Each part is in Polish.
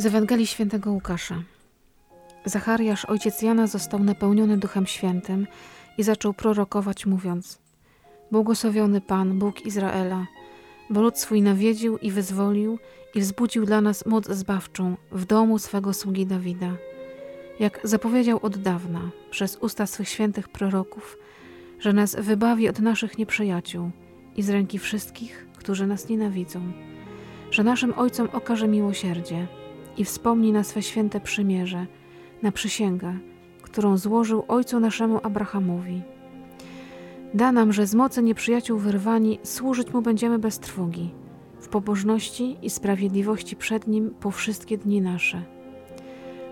Z Ewangelii Świętego Łukasza. Zachariasz, ojciec Jana, został napełniony Duchem Świętym i zaczął prorokować, mówiąc: Błogosławiony Pan, Bóg Izraela, bo lud swój nawiedził i wyzwolił i wzbudził dla nas moc zbawczą w domu swego sługi Dawida. Jak zapowiedział od dawna przez usta swych świętych proroków, że nas wybawi od naszych nieprzyjaciół i z ręki wszystkich, którzy nas nienawidzą, że naszym ojcom okaże miłosierdzie i wspomni na swe święte przymierze, na przysięgę, którą złożył ojcu naszemu Abrahamowi. Da nam, że z mocy nieprzyjaciół wyrwani służyć mu będziemy bez trwogi, w pobożności i sprawiedliwości przed nim po wszystkie dni nasze.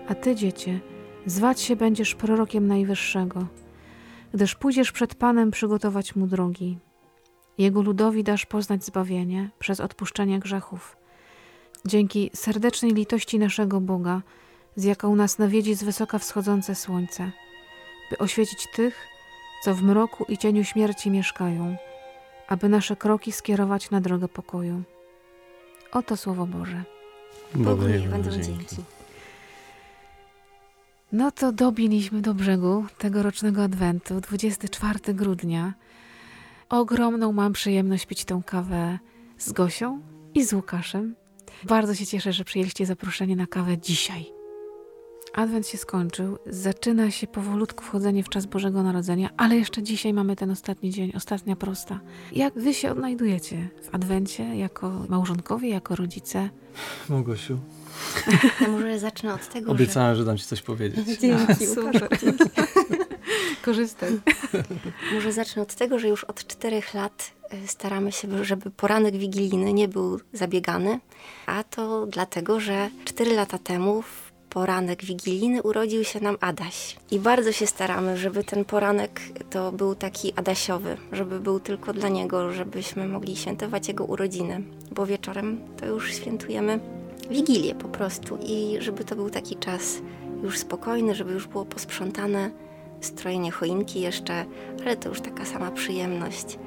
A ty, dziecię, zwać się będziesz prorokiem Najwyższego, gdyż pójdziesz przed Panem przygotować mu drogi. Jego ludowi dasz poznać zbawienie przez odpuszczenie grzechów. Dzięki serdecznej litości naszego Boga, z jaką nas nawiedzi z wysoka wschodzące słońce, by oświecić tych, co w mroku i cieniu śmierci mieszkają, aby nasze kroki skierować na drogę pokoju. Oto Słowo Boże. Bogu niech będą dzięki. No to dobiliśmy do brzegu tegorocznego Adwentu, 24 grudnia. Ogromną mam przyjemność pić tą kawę z Gosią i z Łukaszem. Bardzo się cieszę, że przyjęliście zaproszenie na kawę dzisiaj. Adwent się skończył, zaczyna się powolutku wchodzenie w czas Bożego Narodzenia, ale jeszcze dzisiaj mamy ten ostatni dzień, ostatnia prosta. Jak wy się odnajdujecie w Adwencie jako małżonkowie, jako rodzice? Mogosiu, Ja może zacznę od tego, obiecałem, że dam ci coś powiedzieć. że... Dzięki, Super. Dzięki. Może zacznę od tego, że już od czterech lat y, staramy się, żeby poranek wigilijny nie był zabiegany, a to dlatego, że cztery lata temu w poranek wigilijny urodził się nam Adaś. I bardzo się staramy, żeby ten poranek to był taki Adasiowy, żeby był tylko dla niego, żebyśmy mogli świętować jego urodziny, bo wieczorem to już świętujemy Wigilię po prostu i żeby to był taki czas już spokojny, żeby już było posprzątane, strojenie choinki jeszcze, ale to już taka sama przyjemność.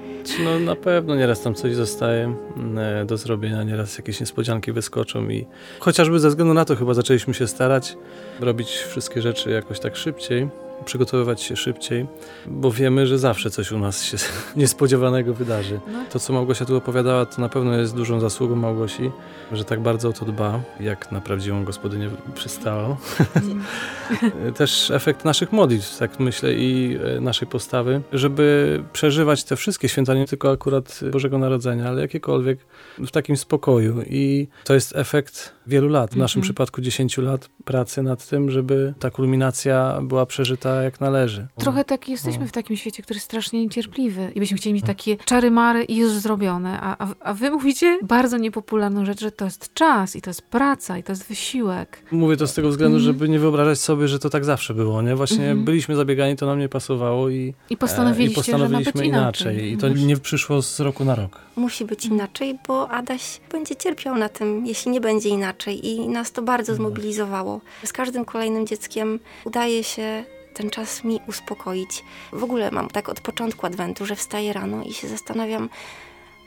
No na pewno nieraz tam coś zostaje mm, do zrobienia, nieraz jakieś niespodzianki wyskoczą i chociażby ze względu na to chyba zaczęliśmy się starać, robić wszystkie rzeczy jakoś tak szybciej, przygotowywać się szybciej, bo wiemy, że zawsze coś u nas się niespodziewanego wydarzy. No, To, co Małgosia tu opowiadała, to na pewno jest dużą zasługą Małgosi, że tak bardzo o to dba, jak na prawdziwą gospodynię przystało. Też efekt naszych modlitw, tak myślę, i e, naszej postawy, żeby przeżywać te wszystkie święta, nie tylko akurat Bożego Narodzenia, ale jakiekolwiek w takim spokoju. I to jest efekt wielu lat, w naszym Mhm. przypadku 10 lat pracy nad tym, żeby ta kulminacja była przeżyta jak należy. Trochę tak jesteśmy w takim świecie, który jest strasznie niecierpliwy i byśmy chcieli mieć takie czary mary i już zrobione, a, a, a wy mówicie bardzo niepopularną rzecz, że to jest czas i to jest praca i to jest wysiłek. Mówię to z tego względu, Mhm. żeby nie wyobrażać sobie, że to tak zawsze było, nie? Właśnie Mhm. byliśmy zabiegani, to nam nie pasowało i, I e, postanowiliście, i postanowiliśmy być inaczej. I to nie przyszło z roku na rok. Musi być inaczej, bo Adaś będzie cierpiał na tym, jeśli nie będzie inaczej i nas to bardzo zmobilizowało. Z każdym kolejnym dzieckiem udaje się ten czas mi uspokoić. W ogóle mam tak od początku adwentu, że wstaję rano i się zastanawiam,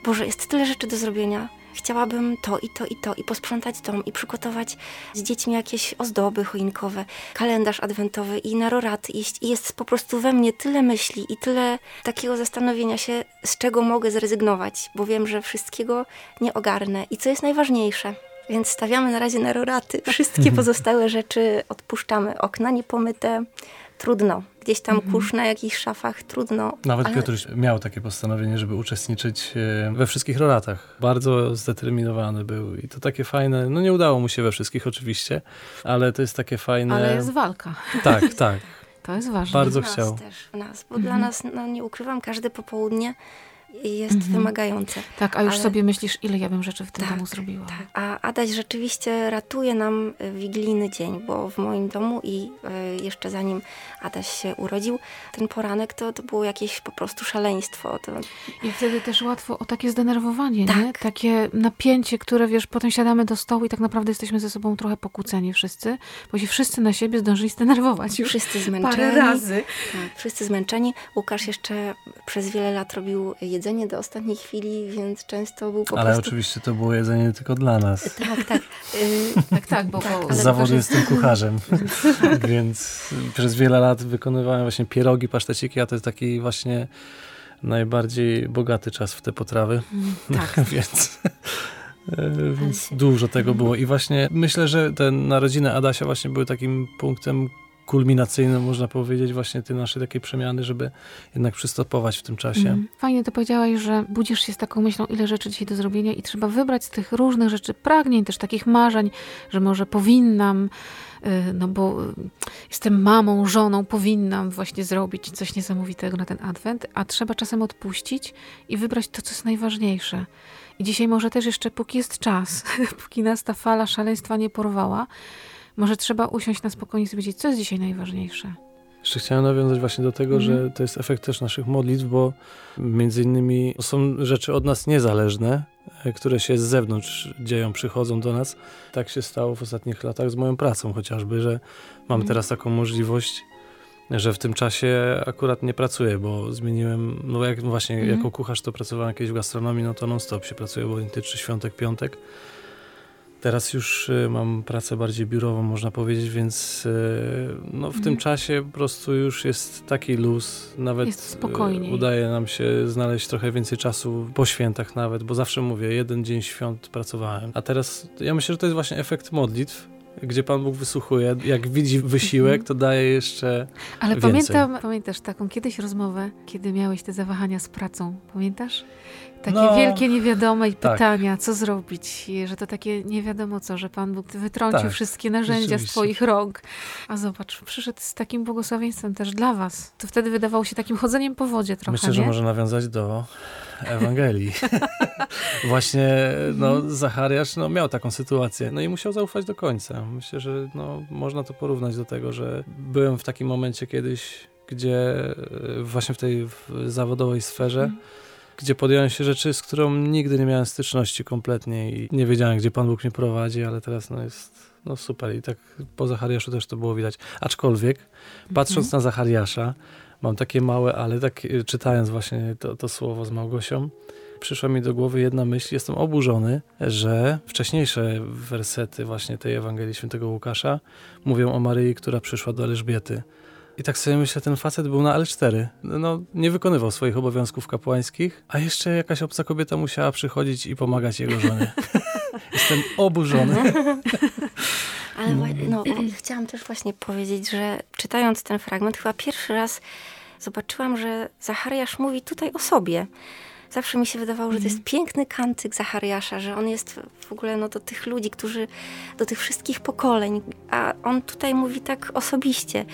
Boże, jest tyle rzeczy do zrobienia. Chciałabym to i to i to i posprzątać dom i przygotować z dziećmi jakieś ozdoby choinkowe, kalendarz adwentowy i na rorat iść. I jest po prostu we mnie tyle myśli i tyle takiego zastanowienia się, z czego mogę zrezygnować, bo wiem, że wszystkiego nie ogarnę. I co jest najważniejsze, więc stawiamy na razie na roraty. Wszystkie pozostałe rzeczy odpuszczamy. Okna niepomyte, trudno. Gdzieś tam kurz na jakichś szafach, trudno. Nawet Ale- Piotruś miał takie postanowienie, żeby uczestniczyć e, we wszystkich roratach. Bardzo zdeterminowany był i to takie fajne, no nie udało mu się we wszystkich oczywiście, ale to jest takie fajne... Ale jest walka. Tak, tak. To jest ważne. Bardzo nas chciał. też, w nas, bo Mhm. dla nas, no nie ukrywam, każde popołudnie jest Mhm. wymagające. Tak, a już ale- sobie myślisz, ile ja bym rzeczy w tym Tak, domu zrobiła. Tak. A Adaś rzeczywiście ratuje nam y, wigilijny dzień, bo w moim domu i y, jeszcze zanim Adaś się urodził, ten poranek to, to było jakieś po prostu szaleństwo. To, I wtedy też łatwo o takie zdenerwowanie, nie? Tak. Takie napięcie, które wiesz, potem siadamy do stołu i tak naprawdę jesteśmy ze sobą trochę pokłóceni wszyscy, bo się wszyscy na siebie zdążyli zdenerwować już wszyscy zmęczeni. parę razy. Tak, wszyscy zmęczeni. Łukasz jeszcze przez wiele lat robił jedzenie do ostatniej chwili, więc często był po Ale prostu... oczywiście to było jedzenie tylko dla nas. Tak, tak. Y, Tak, tak, bo, bo Z zawodu że- jestem kucharzem, więc przez wiele lat wykonywałem właśnie pierogi, paszteciki, a to jest taki właśnie najbardziej bogaty czas w te potrawy, tak. więc, e, więc się- dużo tego było. I właśnie myślę, że te narodziny Adasia właśnie były takim punktem kulminacyjnym, można powiedzieć, właśnie tej naszej takiej przemiany, żeby jednak przystopować w tym czasie. Mhm. Fajnie to powiedziałaś, że budzisz się z taką myślą, ile rzeczy dzisiaj do zrobienia i trzeba wybrać z tych różnych rzeczy, pragnień, też takich marzeń, że może powinnam, y, no bo y, jestem mamą, żoną, powinnam właśnie zrobić coś niesamowitego na ten adwent, a trzeba czasem odpuścić i wybrać to, co jest najważniejsze. I dzisiaj może też jeszcze, póki jest czas, póki nas ta fala szaleństwa nie porwała, może trzeba usiąść na spokojnie i sobie powiedzieć, co jest dzisiaj najważniejsze. Jeszcze chciałem nawiązać właśnie do tego, Mhm. że to jest efekt też naszych modlitw, bo między innymi są rzeczy od nas niezależne, e, które się z zewnątrz dzieją, przychodzą do nas. Tak się stało w ostatnich latach z moją pracą chociażby, że mam Mhm. teraz taką możliwość, że w tym czasie akurat nie pracuję, bo zmieniłem, no jak właśnie Mhm. jako kucharz to pracowałem kiedyś w gastronomii, no to non stop się pracuje, obojętnie czy świątek, piątek. Teraz już y, mam pracę bardziej biurową, można powiedzieć, więc y, no, w Mhm. tym czasie po prostu już jest taki luz. Nawet y, udaje nam się znaleźć trochę więcej czasu po świętach nawet, bo zawsze mówię, jeden dzień świąt pracowałem. A teraz ja myślę, że to jest właśnie efekt modlitw, gdzie Pan Bóg wysłuchuje. Jak widzi wysiłek, to daje jeszcze... Ale Więcej. pamiętam, pamiętasz taką kiedyś rozmowę, kiedy miałeś te zawahania z pracą, pamiętasz? Takie No, wielkie niewiadome i tak. pytania, co zrobić, że to takie nie wiadomo co, że Pan Bóg wytrącił Tak, wszystkie narzędzia z twoich rąk. A zobacz, przyszedł z takim błogosławieństwem też dla was. To wtedy wydawało się takim chodzeniem po wodzie trochę, Myślę, nie? że może nawiązać do Ewangelii. Właśnie no, Zachariasz no, miał taką sytuację, no i musiał zaufać do końca. Myślę, że no, można to porównać do tego, że byłem w takim momencie kiedyś, gdzie e, właśnie w tej zawodowej sferze, Mhm. Gdzie podjąłem się rzeczy, z którą nigdy nie miałem styczności kompletnie i nie wiedziałem, gdzie Pan Bóg mnie prowadzi, ale teraz no, jest no, super i tak po Zachariaszu też to było widać. Aczkolwiek, patrząc Mhm. na Zachariasza, mam takie małe, ale tak y, czytając właśnie to, to słowo z Małgosią, przyszła mi do głowy jedna myśl. Jestem oburzony, że wcześniejsze wersety właśnie tej Ewangelii Świętego Łukasza mówią o Maryi, która przyszła do Elżbiety. I tak sobie myślę, ten facet był na L4. No, nie wykonywał swoich obowiązków kapłańskich, a jeszcze jakaś obca kobieta musiała przychodzić i pomagać jego żonie. Jestem oburzony. Ale Mm. no, chciałam też właśnie powiedzieć, że czytając ten fragment, chyba pierwszy raz zobaczyłam, że Zachariasz mówi tutaj o sobie. Zawsze mi się wydawało, że to jest piękny kantyk Zachariasza, że on jest w ogóle no, do tych ludzi, którzy, do tych wszystkich pokoleń, a on tutaj mówi tak osobiście.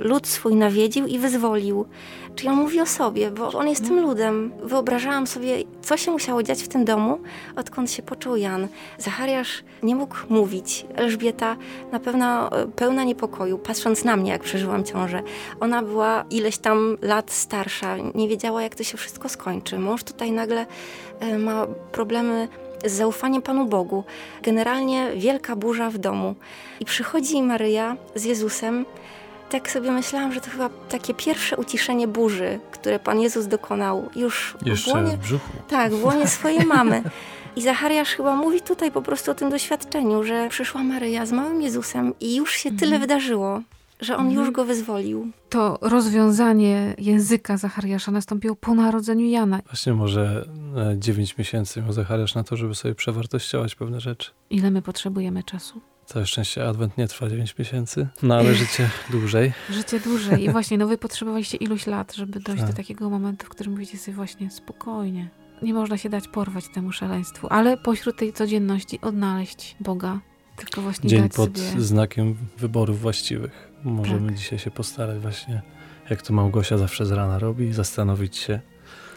Lud swój nawiedził i wyzwolił. Czyli on mówi o sobie, bo on jest tym ludem. Wyobrażałam sobie, co się musiało dziać w tym domu, odkąd się począł Jan. Zachariasz nie mógł mówić. Elżbieta na pewno e, pełna niepokoju, patrząc na mnie, jak przeżyłam ciążę. Ona była ileś tam lat starsza, nie wiedziała, jak to się wszystko skończy. Mąż tutaj nagle e, ma problemy z zaufaniem Panu Bogu. Generalnie wielka burza w domu. I przychodzi Maryja z Jezusem. Tak sobie myślałam, że to chyba takie pierwsze uciszenie burzy, które Pan Jezus dokonał już w Jeszcze łonie w brzuchu. tak, w łonie swojej mamy. I Zachariasz chyba mówi tutaj po prostu o tym doświadczeniu, że przyszła Maryja z małym Jezusem i już się tyle wydarzyło, że on już go wyzwolił. To rozwiązanie języka Zachariasza nastąpiło po narodzeniu Jana. Właśnie może 9 miesięcy miał Zachariasz na to, żeby sobie przewartościować pewne rzeczy. Ile my potrzebujemy czasu? Całe szczęście Adwent nie trwa 9 miesięcy, no ale życie dłużej. Życie dłużej. I właśnie, no wy potrzebowaliście iluś lat, żeby dojść Tak. do takiego momentu, w którym mówicie sobie właśnie spokojnie. Nie można się dać porwać temu szaleństwu, ale pośród tej codzienności odnaleźć Boga. Tylko właśnie Dzień dać pod sobie... znakiem wyborów właściwych. Możemy Tak. dzisiaj się postarać właśnie, jak to Małgosia zawsze z rana robi, zastanowić się.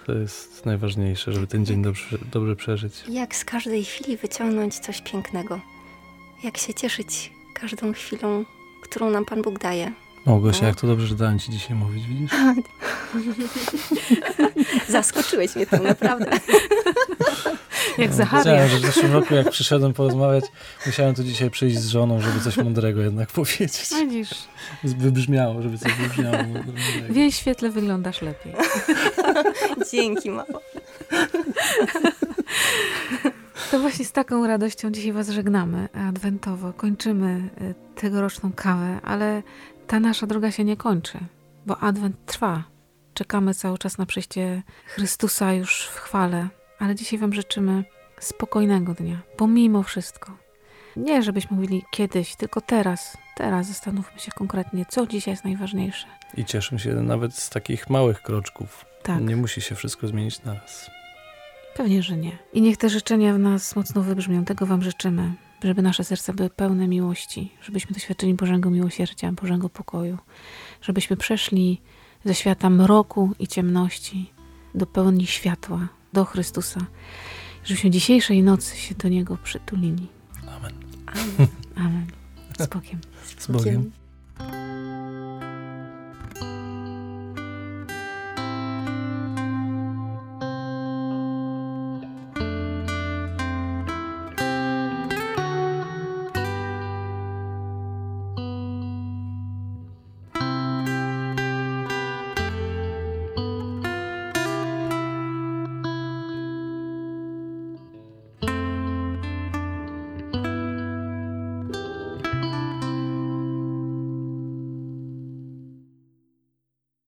To jest najważniejsze, żeby ten dzień dobrze, dobrze przeżyć. Jak z każdej chwili wyciągnąć coś pięknego. Jak się cieszyć każdą chwilą, którą nam Pan Bóg daje. Małgosia, No. jak to dobrze, że dałem ci dzisiaj mówić, widzisz? Zaskoczyłeś mnie tym, naprawdę. Jak No, Zachariasz. Że w zeszłym roku, jak przyszedłem porozmawiać, musiałem tu dzisiaj przyjść z żoną, żeby coś mądrego jednak powiedzieć. Widzisz, Wybrzmiało, żeby coś wybrzmiało. mądrego. w jej świetle wyglądasz lepiej. Dzięki, mamo. To właśnie z taką radością dzisiaj Was żegnamy adwentowo. Kończymy y, tegoroczną kawę, ale ta nasza droga się nie kończy, bo adwent trwa. Czekamy cały czas na przyjście Chrystusa już w chwale, ale dzisiaj Wam życzymy spokojnego dnia, pomimo wszystko. Nie, żebyśmy mówili kiedyś, tylko teraz. Teraz zastanówmy się konkretnie, co dzisiaj jest najważniejsze. I cieszmy się nawet z takich małych kroczków. Tak. Nie musi się wszystko zmienić naraz. Pewnie, że nie. I niech te życzenia w nas mocno wybrzmią. Tego Wam życzymy. Żeby nasze serca były pełne miłości, żebyśmy doświadczyli Bożego miłosierdzia, Bożego pokoju, żebyśmy przeszli ze świata mroku i ciemności do pełni światła, do Chrystusa, żebyśmy dzisiejszej nocy się do Niego przytulili. Amen. Amen. Amen. Z Bogiem. Z Bogiem.